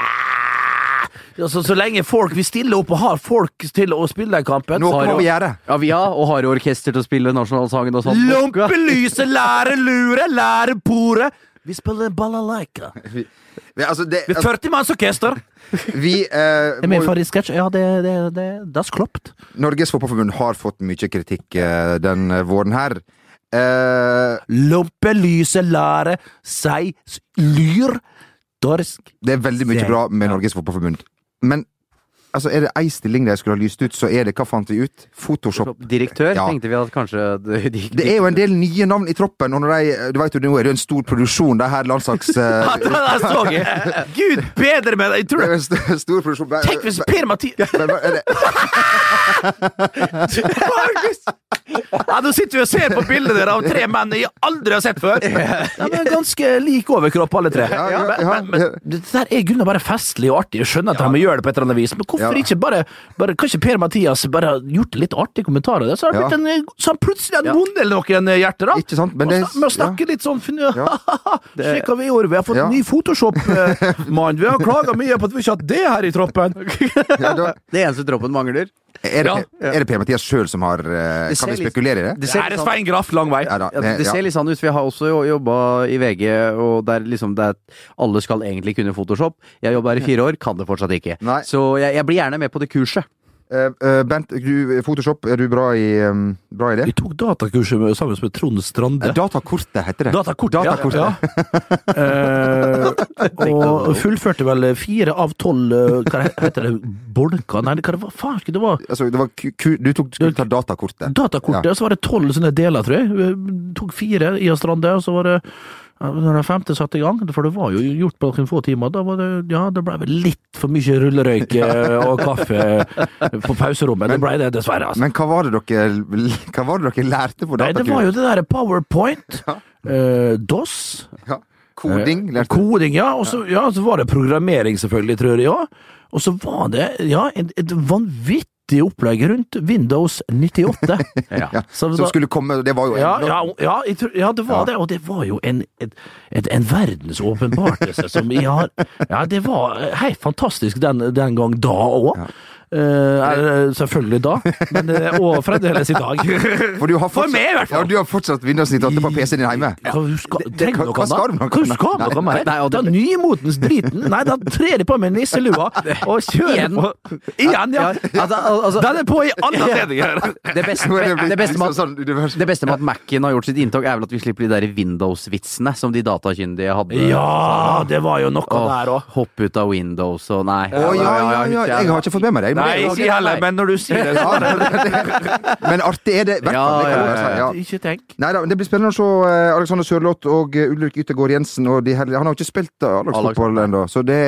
altså, Så lenge folk vil stille opp og har folk til å spille den kampen Noe kan må vi gjøre. Ja, vi har, og har orkester til å spille nasjonalsangen og sånn. Lompelyset, lære pore Vi spiller balalaika. Vi, altså, det, Vi altså, 40 mannsorkester. Vi eh, er min må, favorittsketsj. Ja, det, det, det, das klopt. Norges Fotballforbund har fått mye kritikk eh, den våren her. Eh, Lompelyset, lære, seg, lyr, dorsk. det er veldig mye bra med. Norges Fotballforbund. Men altså, er det ei stilling de skulle ha lyst ut, så er det Hva fant vi ut? Photoshop. Direktør Ja. tenkte vi at kanskje de, de, Det er jo en del nye navn i troppen, og når de, du vet jo, nå er det en stor produksjon, det her landslags... Uh, der jeg! Gud bedre med deg! Jeg tror det. er en stor, produksjon. Tenk hvis Per Mathias det? (laughs) Ja, Nå sitter vi og ser på bildet der av tre menn jeg aldri har sett før. De er ganske lik overkropp, alle tre. Ja, ja, Men, ja. men, men det der er grunnen bare festlig og artig. Jeg skjønner at de gjør det på et eller annet vis, men hvorfor Ja. ikke bare, bare Kan ikke Per Mathias bare gjort gjort litt artige kommentarer? Så har det blitt en, så han plutselig hadde eller noen hjerter, da. Ikke sant? Men det, Med å snakke litt sånn fin- Ja. (laughs) Se hva vi gjorde, vi har fått Ja. ny Photoshop-mann. (laughs) Vi har klaga mye på at vi ikke har hatt det her i troppen. ja, Det eneste troppen mangler. Er, det, Ja. er det Per Mathias sjøl som har eh, Det Kan vi spekulere i det? Det er sånn- Svein Graff, lang vei. Ja, da, Ja, det ja. ser litt sånn ut, for jeg har også jobba i VG, og der liksom det er, alle skal egentlig kunne Photoshop. Jeg jobber jobba her i fire år, kan det fortsatt ikke. Nei. Så jeg, jeg blir gjerne med på det kurset. Eh, eh, Bent, du, Photoshop, er du bra i, um, bra i det? Vi tok datakurset med, sammen med Trond Strande. Eh, Datakortet heter det. Datakortet, Datakortet. ja. (laughs) ja. uh, og fullførte vel fire av tolv Hva heter det? Bolker? Nei, hva det var faen det var? Altså, det var ku, ku, du tok, skulle ta datakortet. Datakortet, og så var det tolv sånne deler, tror jeg. Vi tok fire i Strande, og så var det ja, når den femte satte i gang, for det var jo gjort på noen få timer, da var det ja, det ble litt for mye rullerøyk (laughs) eh, og kaffe på pauserommet. Det ble det, dessverre. altså. Men hva var det dere, hva var det dere lærte på Nei, det var jo det derre Powerpoint, eh, DOS ja. Koding? Eh, Lærte du? Koding, ja. Og så, ja, så var det programmering, selvfølgelig, tror jeg. Ja. Og så var det ja, et, et vanvittig opplegg rundt Windows 98. (laughs) Ja. Som da- skulle komme Det var jo en Ja, ja, ja, jeg tror, ja, det var Ja. det, og det var jo en, et, et, en verdensåpenbarelse som jeg har Ja, det var helt fantastisk den, den gang da òg. Selvfølgelig da, men eh, og fremdeles i dag. (laughs) For, du har For meg, i hvert fall. Ja, du har fortsatt Windows 98 på PC-en din hjemme. Trenger hva- skal du med mer? Nei, og det- er nymotens driten Nei, da trer de på med nisselua (laughs) og kjører på Igjen, ja! Altså, altså, Den er på i (laughs) alle det, er det det, med at, sånn det beste med at Mac-en har gjort sitt inntog, er vel at vi slipper de der Windows-vitsene som de datakyndige hadde. Ja, det var jo noe der òg. Hopp ut av Windows og nei. Å ja, ja, ja, jeg har ikke fått med meg det. Nei, ikke heller, men når du sier det, så ja, det- men artig er det. hvert Ja, fall, det kan ja, si, ja, ja. Ikke tenk. Neida, det blir spennende å se eh, Alexander Sørloth og eh, Ulrik Yttergård Jensen. Og de han har jo ikke spilt eh, A-lagsfotball ennå, så det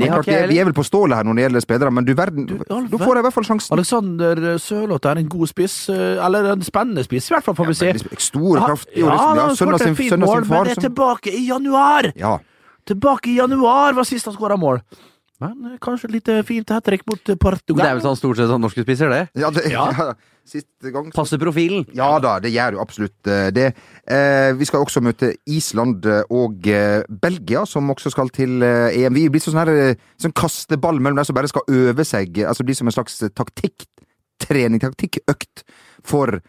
Det klart, det- Vi er vel på stålet her når det gjelder spillere, men du verden, nå får jeg i hvert fall sjansen. Alexander Sørloth er en god spiss, eller en spennende spiss, i hvert fall, får vi se. Stor, kraftig ja, liksom, han har skåret et fint mål, men det er tilbake i januar! Ja. Tilbake i januar var sist han skåra mål. Men eh, kanskje litt eh, fint hat trick mot eh, Portugal. Det er vel sånn stort sett sånn norske spiser, det. Ja, det, Ja. (laughs) ja. Siste gang Passer profilen. Ja da, det gjør jo absolutt det. Eh, vi skal også møte Island og eh, Belgia, som også skal til eh, EM. Vi blir sånn her sånn kasteball mellom de som bare skal øve seg. Altså det blir som en slags taktikktrening, taktikkøkt for eh,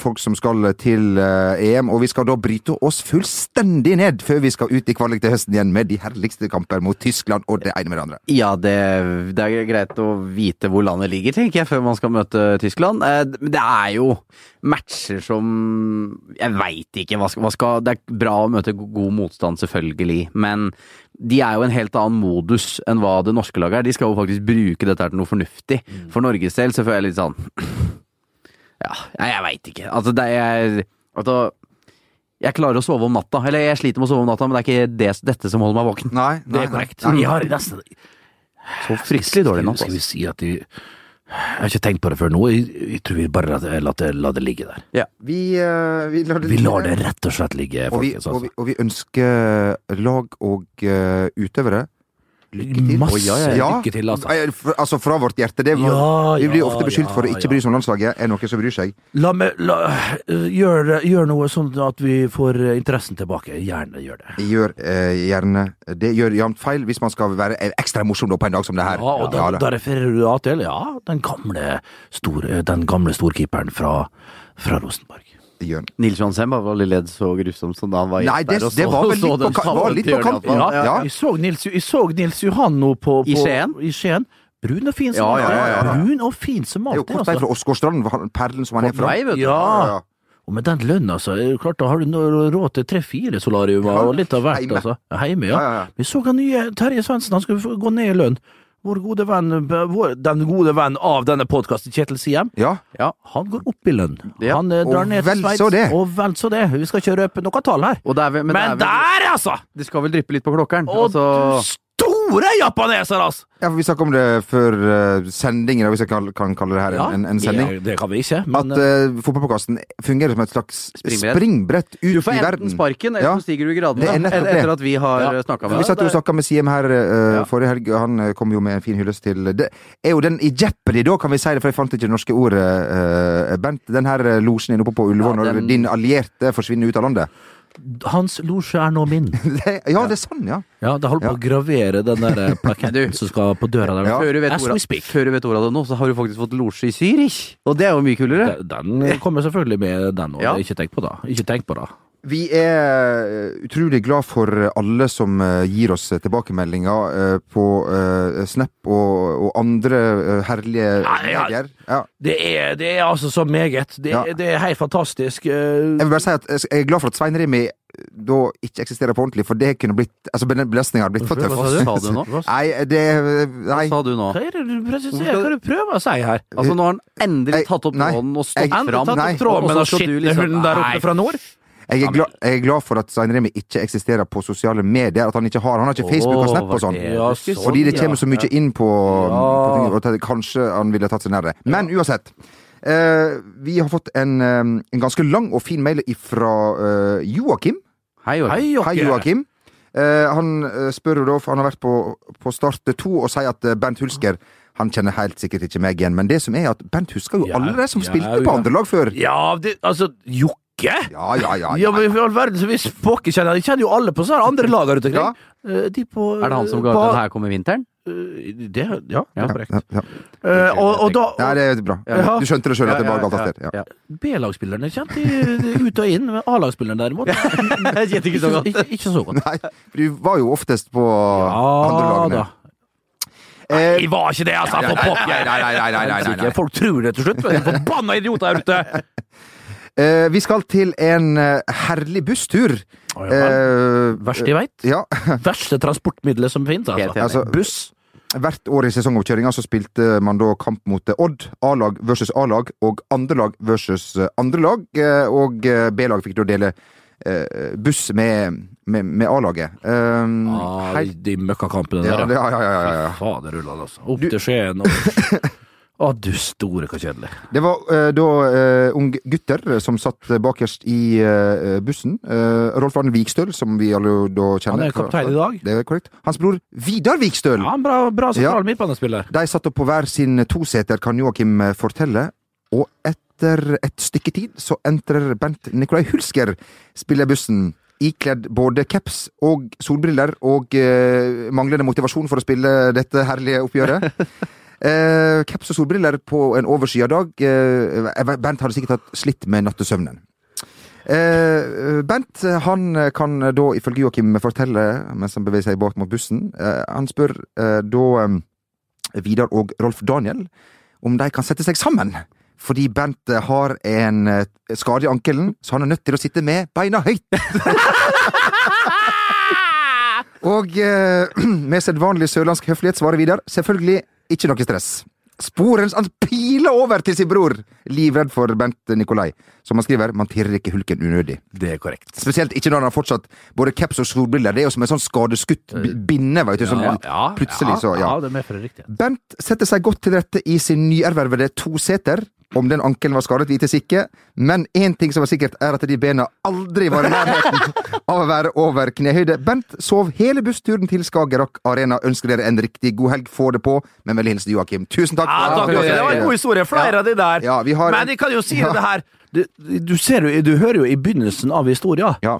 folk som skal til eh, EM. Og vi skal da bryte oss fullstendig ned før vi skal ut i kvalik til høsten igjen med de herligste kamper mot Tyskland og det ene med det andre. Ja, det, det er greit å vite hvor landet ligger, tenker jeg, før man skal møte Tyskland. Eh, Men det er jo matcher som Jeg veit ikke hva skal, hva skal Det er bra å møte god motstand, selvfølgelig, men de er jo en helt annen modus enn hva det norske laget er. De skal jo faktisk bruke dette her til noe fornuftig. For Norges del så føler jeg litt sånn Ja, jeg, jeg veit ikke. Altså, det er altså, jeg klarer å sove om natta. Eller jeg sliter med å sove om natta, men det er ikke det, dette som holder meg våken. Nei, Det er korrekt. Nei. Har nesten Så fryktelig dårlig natt. Skal vi Altså. si at de Jeg har ikke tenkt på det før nå. Jeg, jeg tror vi bare lar det, la det, ligge der. Vi, uh, vi lar det Vi lar det rett og slett ligge, Og folkens. og, Altså. vi, og vi ønsker lag og uh, utøvere lykke til. Masse ja, ja, ja. lykke til, altså. Altså fra vårt hjerte. Det var, vi blir ofte beskyldt for å ikke bry seg om landslaget. Er noen som bryr seg? La meg la, gjør, gjør noe sånn at vi får interessen tilbake. Gjerne gjør det. Gjør eh, gjerne Det gjør jevnt feil hvis man skal være ekstra morsom da på en dag som det her. Ja, og da, da. refererer du da til ja, den gamle, stor, øh, den gamle storkeeperen fra, fra Rosenborg. Gjør. Nils Johan Sem har vel ledd så grusomt som da han var gjest det- der og det så- var vel så den ka- var litt på tavlen til kanten. Ja, ja. Jeg så Nils, jeg så Nils Johan nå på, på I Skien? I Skien. Brun og fin som Ja, alltid. ja, ja, ja. Brun og fin som Det er jo alltid. vei Altså. fra Åsgårdstrand, perlen som han er fra. Nei, vet du. Ja. Og med den lønna, så er det klart, da har du råd til tre-fire solariumer Ja, og litt av hvert. heime. Altså. Heime, ja. Ja, ja, ja. Vi så han nye Terje Svendsen, han skulle gå ned i lønn. Vår gode venn, vår, den gode venn av denne podkasten, Kjetil Siem, Ja. Ja. han går opp i lønn. Ja. Han eh, drar Og ned til Sveits. så det. Og vel så det. Vi skal ikke røpe noe tall her. Er men, Men, vel, der, altså! det skal vel dryppe litt på klokkeren. Og altså, store japaneser, altså! ja, for vi snakka om det før uh, sendingen, hvis jeg kan, kan kalle det her en, en, en sending. Ja, det kan vi ikke, men At uh, fotballpodkasten fungerer som et slags Springbrett. springbrett ut du får enten verden. sparken, eller Ja. så stiger du i gradene. Det et- etter det. at vi har Ja. ja. snakka med deg. vi satt jo og snakka med Siem her uh, Ja. forrige helg, og han kom jo med en fin hyllest til Det er jo den i jeopardy, da, kan vi si det, for jeg fant ikke det norske ordet, uh, Bent. Den her losjen inne oppe på Ullevål, Ja, den- når din allierte forsvinner ut av landet. Hans losje er nå min. (laughs) Ja, det er sånn, ja. Ja, det holder på å gravere den der eh, (laughs) plaketten som skal på døra der. Ja. Før du vet før du vet ordet av det nå, så har du faktisk fått losje i Zürich. Og det er jo mye kulere. Den den kommer selvfølgelig med, den òg. Ja. Ikke tenk på det. Ikke tenk på det. Vi er eh, utrolig glad for alle som eh, gir oss tilbakemeldinger eh, på eh, Snap og, og andre herlige Ja, ja. medier. Ja. Det er, det er altså så meget. Det, Ja. det er helt fantastisk. Jeg vil bare si at jeg er glad for at Svein Remi da ikke eksisterer på ordentlig, for det kunne blitt Altså, belastninga hadde blitt for tøff. Hva sa du nå? (laughs) Nei, det Nei. Hva sa du nå? Hva er det du presiserer? Hva er det du prøver å si her? Altså, nå har han endelig tatt opp hånden tråden og stått fram. tatt opp tråden med Og så skal du liksom- hunden der oppe fra nord. Jeg er, glad, jeg er glad for at Svein Remi ikke eksisterer på sosiale medier. At han ikke har Han har ikke Facebook og Snap og sånn. Sånn, Fordi det kommer så mye inn på, på ting, og kanskje han ville tatt seg nær det. Men uansett. Eh, vi har fått en, eh, en ganske lang og fin mail fra eh, Joakim. Hei, Joakim. Hei, Hei, Joakim. Eh, han eh, spør jo da, for han har vært på, på Start 2 og sier at eh, Bernt Hulsker han kjenner helt sikkert ikke meg igjen, men det som er at Bernt husker jo Ja, alle de som ja, spilte ja. på andre lag før. Ja, det, altså Jokke? Ja, ja, ja. Ja, men i all verden, så hvis pokker kjenner Jeg kjenner jo alle på sånne andre lag ute omkring. Eh, De på Er det han som ga ut ba- den her kommer vinteren? Eh, Det, ja, det Ja. er korrekt. ja, ja. Eh, og, og da det er bra. Ja. Du skjønte det sjøl at det var galt av sted. Ja. ja. B-lagsspillerne kjente ut og inn, men A-lagsspillerne derimot kjente (laughs) ikke så godt. Ikke, ikke så godt. Nei, for du var jo oftest på andre lagene. da. Eh, Nei, var ikke det, altså! Nei, nei, nei, nei, nei, nei, nei. Folk tror det til slutt. Forbanna idioter her ute! (laughs) Eh, vi skal til en eh, herlig busstur. Å, ja. Eh, Verst jeg veit. ja, (laughs) Verste transportmiddelet som finnes, altså. altså buss. Hvert år i sesongoppkjøringa så spilte man da kamp mot eh, Odd, A-lag versus A-lag, og andrelag versus andre lag. eh, Og B-lag fikk da dele buss med, med, med A-laget. Um, Ah, de møkkakampene der, ja. ja, ja, ja, ja, ja. Fader ullan, altså. Opp til Skien og (laughs) Å, du store, hva kjedelig. Det var uh, da uh, unge gutter som satt bakerst i uh, bussen. Rolf Arne Vikstøl, som vi alle da kjenner. Han er kaptein i dag. Det er korrekt. Hans bror Vidar Vikstøl. Ja, bra, bra sentral Ja. midtbanespiller. De satt opp på hver sin toseter, kan Joakim fortelle. Og etter et stykke tid så entrer Bent Nikolai Hulsker spillebussen. Ikledd både caps og solbriller og eh, manglende motivasjon for å spille dette herlige oppgjøret. (laughs) Eh, caps og solbriller på en overskya dag. Eh, Bent hadde sikkert hatt slitt med nattesøvnen. Eh, Bent han kan da ifølge Joakim fortelle, mens han beveger seg bak mot bussen eh, Han spør eh, da eh, Vidar og Rolf Daniel om de kan sette seg sammen. Fordi Bent eh, har en eh, skade i ankelen, så han er nødt til å sitte med beina høyt. (laughs) og (clears throat) med sedvanlig sørlandsk høflighet svarer Vidar selvfølgelig ikke noe stress. Sporens han piler over til sin bror, livredd for Bent Nikolai. Som han skriver, man tirrer ikke hulken unødig. Det er korrekt. Spesielt ikke når han har fortsatt både caps og solbriller. Det er jo som en sånn skadeskutt b- binne, Ja, du. Som plutselig så, ja. ja. det medfører riktighet. Bent setter seg godt til rette i sin nyervervede toseter. Om den ankelen var skadet, vites ikke, men én ting som var sikkert, er at de bena aldri var i nærheten av å være over knehøyde. Bent sov hele bussturen til Skagerrak Arena. Ønsker dere en riktig god helg. Få det på. Med vennlig hilsen Joakim. Tusen takk. Ja, takk, det var en god historie. Flere av de der. Ja, vi har- Men jeg kan jo si Ja. det her du, du, ser jo, du hører jo i begynnelsen av historien Ja.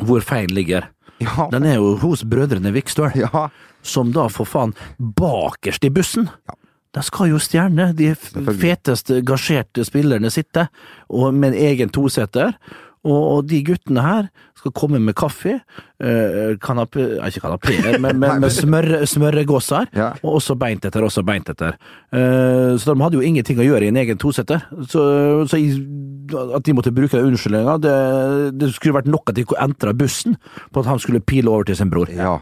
hvor feilen ligger. Ja. Den er jo hos brødrene Vikstøl, ja. som da for faen bakerst i bussen. Ja. Der skal jo stjerne, de feteste, gasjerte spillerne sitte, og med en egen toseter. Og, og de guttene her skal komme med kaffe, eh, kanapé, ikke kanapeer, men (laughs) med, med smør, smørregåser, Ja. og også beint etter, også beint etter. Eh, så de hadde jo ingenting å gjøre i en egen toseter. Så, så i, at de måtte bruke den unnskyldninga, det, det skulle vært nok at de entra bussen på at han skulle pile over til sin bror. ja.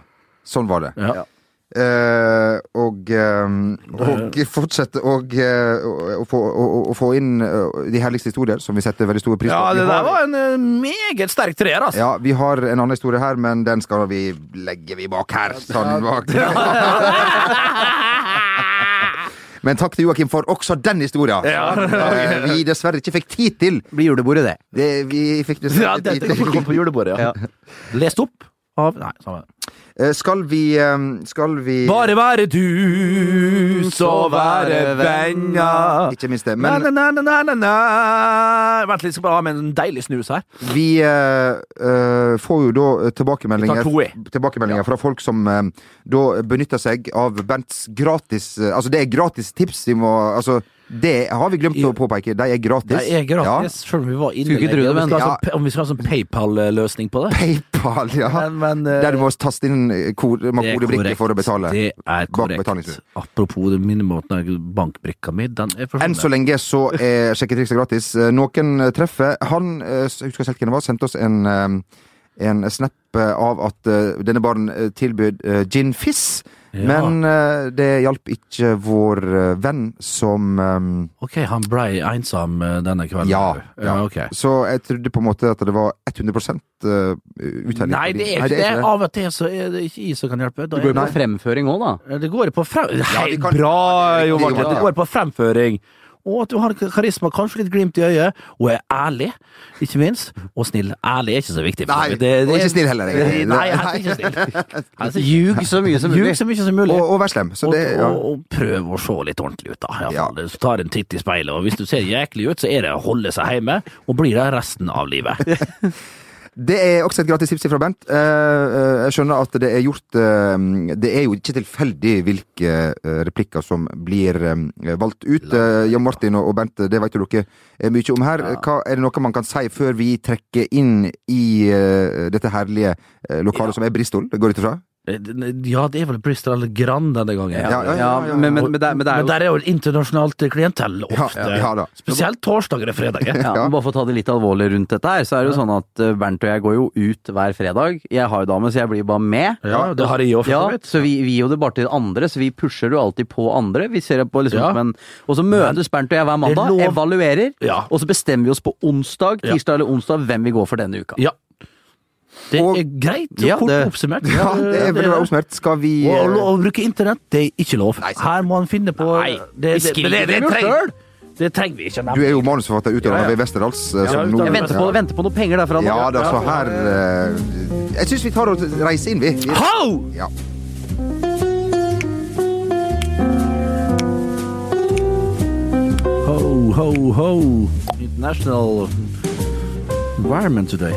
Sånn var det. Ja. Eh, og, eh, og fortsette og, eh, å- å få- inn eh, de herligste historier, som vi setter veldig stor pris på. Ja, det der var en eh, meget sterk treer, altså. Ja, vi har en annen historie her, men den skal vi legge vi bak her. Sånn bak. (laughs) Men takk til Joakim for også den historien. Eh, vi dessverre ikke fikk tid til. Blir julebordet, det. Det, vi fikk Ja, dessverre dette tid komme på julebordet, ja. Lest opp av Nei, samme det. Eh, Skal vi eh, Skal vi Bare være du, så være venner. Ikke minst det. Men. Vent litt, skal bare ha med en deilig snus her. vi eh, eh, får jo da tilbakemeldinger, tilbakemeldinger tilbakemeldinger fra folk som uh, da benytter seg av Bents gratis eh, Altså, det er gratis tips. Vi må Altså, det har vi glemt å påpeke. De er gratis. Det er gratis, selv om vi var inne i det, Om men- ha sånn- Om vi skal ha sånn PayPal-løsning på det. PayPal, ja. Men, men uh, Der du må taste inn eh, kode, kodebrikke for å betale. Det er korrekt. Apropos det minnemåten av bankbrikka mi, den er Enn så lenge så er sjekketrikset gratis. Eh, Noen treffer. Han, jeg husker selv hvem det var, sendte oss en, en snap av at denne baren tilbød gin fizz. Ja. Men uh, det hjalp ikke vår eh, venn som um, Ok, han blei ensom eh, denne kvelden. Ja. ja ok. Så jeg trodde på en måte at det var 100 uh, uttelling. Nei, det er ikke det. Av og til så er det ikke jeg som kan hjelpe. Da Det går er jo på fremføring òg, da. det går på frem... Hei, vi kan- bra, Jo Det er jo Martin. Det går på fremføring. Og at du har karisma, kanskje litt glimt i øyet, og er ærlig, ikke minst. Og snill. Ærlig er ikke så viktig. Nei. Det- det- og ikke snill heller, egentlig. Nei, helst ikke (laughs) snill. Ljug så mye som mulig. så mye som mulig. Og, og vær slem. Det, ja. og, og prøv å se litt ordentlig ut, da. Ja. Tar en titt i speilet, og hvis du ser jæklig ut, så er det å holde seg hjemme, og blir det resten av livet. (laughs) Det er også et gratis tips fra Bernt. Eh, eh, jeg skjønner at det er gjort eh, Det er jo ikke tilfeldig hvilke replikker som blir valgt ut. Jan Martin og Bernt, Bent, det vet jo dere mye om her. Hva, er det noe man kan si før vi trekker inn i dette herlige lokalet som er Bristol? Det går ut ifra? Ja, det er vel Bristol eller Grand denne gangen. Ja, ja, ja. Men, men, men, det, er- men det er Men der er jo internasjonalt klientell Ja, ofte. ja. Spesielt torsdager og fredager. (laughs) ja, men Bare for å ta det litt alvorlig rundt dette her, så er det jo sånn at eh, Bernt og jeg går jo ut hver fredag. Jeg har jo dame, så jeg blir bare med. Ja, det har jeg jo for Ja, så vi, vi gir jo det bare til andre, så vi pusher jo alltid på andre. Vi ser på liksom Ja. som en Og så møtes Bernt og jeg hver er mandag, lov- evaluerer, Ja. og så bestemmer vi oss på onsdag, Ja. tirsdag eller onsdag hvem vi går for denne uka. Ja. Det Og- er greit og Ja, kort det- oppsummert. Ja, det er veldig bra oppsummert. Skal vi Og eh, å, bruke internett, det er ikke lov. Nei. Her må han finne på Nei, det, det, det, det, det trenger- Det trenger vi ikke. Du er jo manusforfatter utøver Ja, ja. ved Westerdals. eh, Ja, nå- Jeg venter på, venter på noen penger derfra. Ja da, så her uh, Jeg syns vi tar og reiser inn, vi. vi Ho! ja. Ho, ho, ho. International environment today.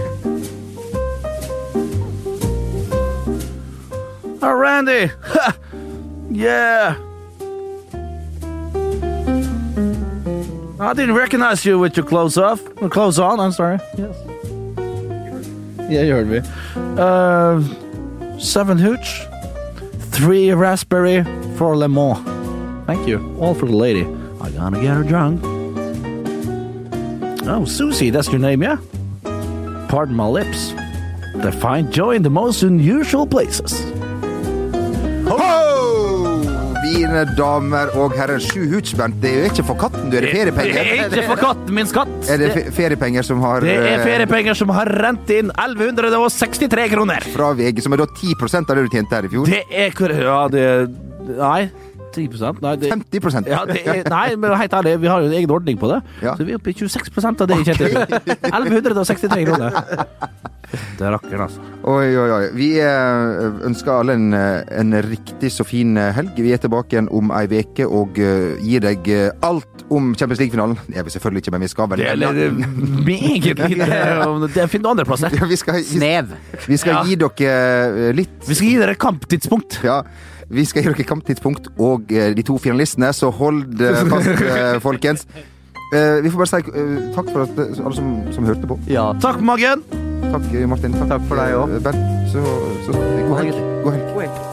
Oh, Randy! (laughs) yeah! I didn't recognize you with your clothes off. Or clothes on, I'm sorry. Yes. Yeah, you heard me. Uh, seven hooch, three raspberry, four lemon. Thank you. All for the lady. I gonna get her drunk. Oh, Susie, that's your name, yeah? Pardon my lips. They find joy in the most unusual places. Mine damer og herrer, sju hooch, Det er jo ikke for katten du er det Det er ikke for katten min skatt! Er det fe- feriepenger som har Det er eh, feriepenger som har rent inn 1163 kroner! fra VG, som er da 10% av det du tjente her i fjor? Det er Ja, det Nei. 10 Nei, det 50 ja, det er, nei, men helt ærlig, vi har jo en egen ordning på det. Ja. Så vi er oppe i 26% av det Okay. i fjor. 1163 kroner. (laughs) Det er rakkeren, altså. Oi, oi, oi. Vi eh, ønsker alle en, eh, en riktig så fin eh, helg. Vi er tilbake igjen om ei uke og gir deg alt om Champions League-finalen. Det er vi selvfølgelig ikke, men vi skal vel Det er meget lite du andreplass der. ja, vi skal, vi, Snev. vi skal Ja. gi dere litt Vi skal gi dere kamptidspunkt. Ja, vi skal gi dere kamptidspunkt og eh, de to finalistene, så hold eh, fast, eh, (laughs) folkens. Vi får bare si takk for at, alle som, som hørte på. Ja. Takk, Magen. Takk, Martin. Takk, Takk for deg òg. Bernt. Så, så god helg. God helg.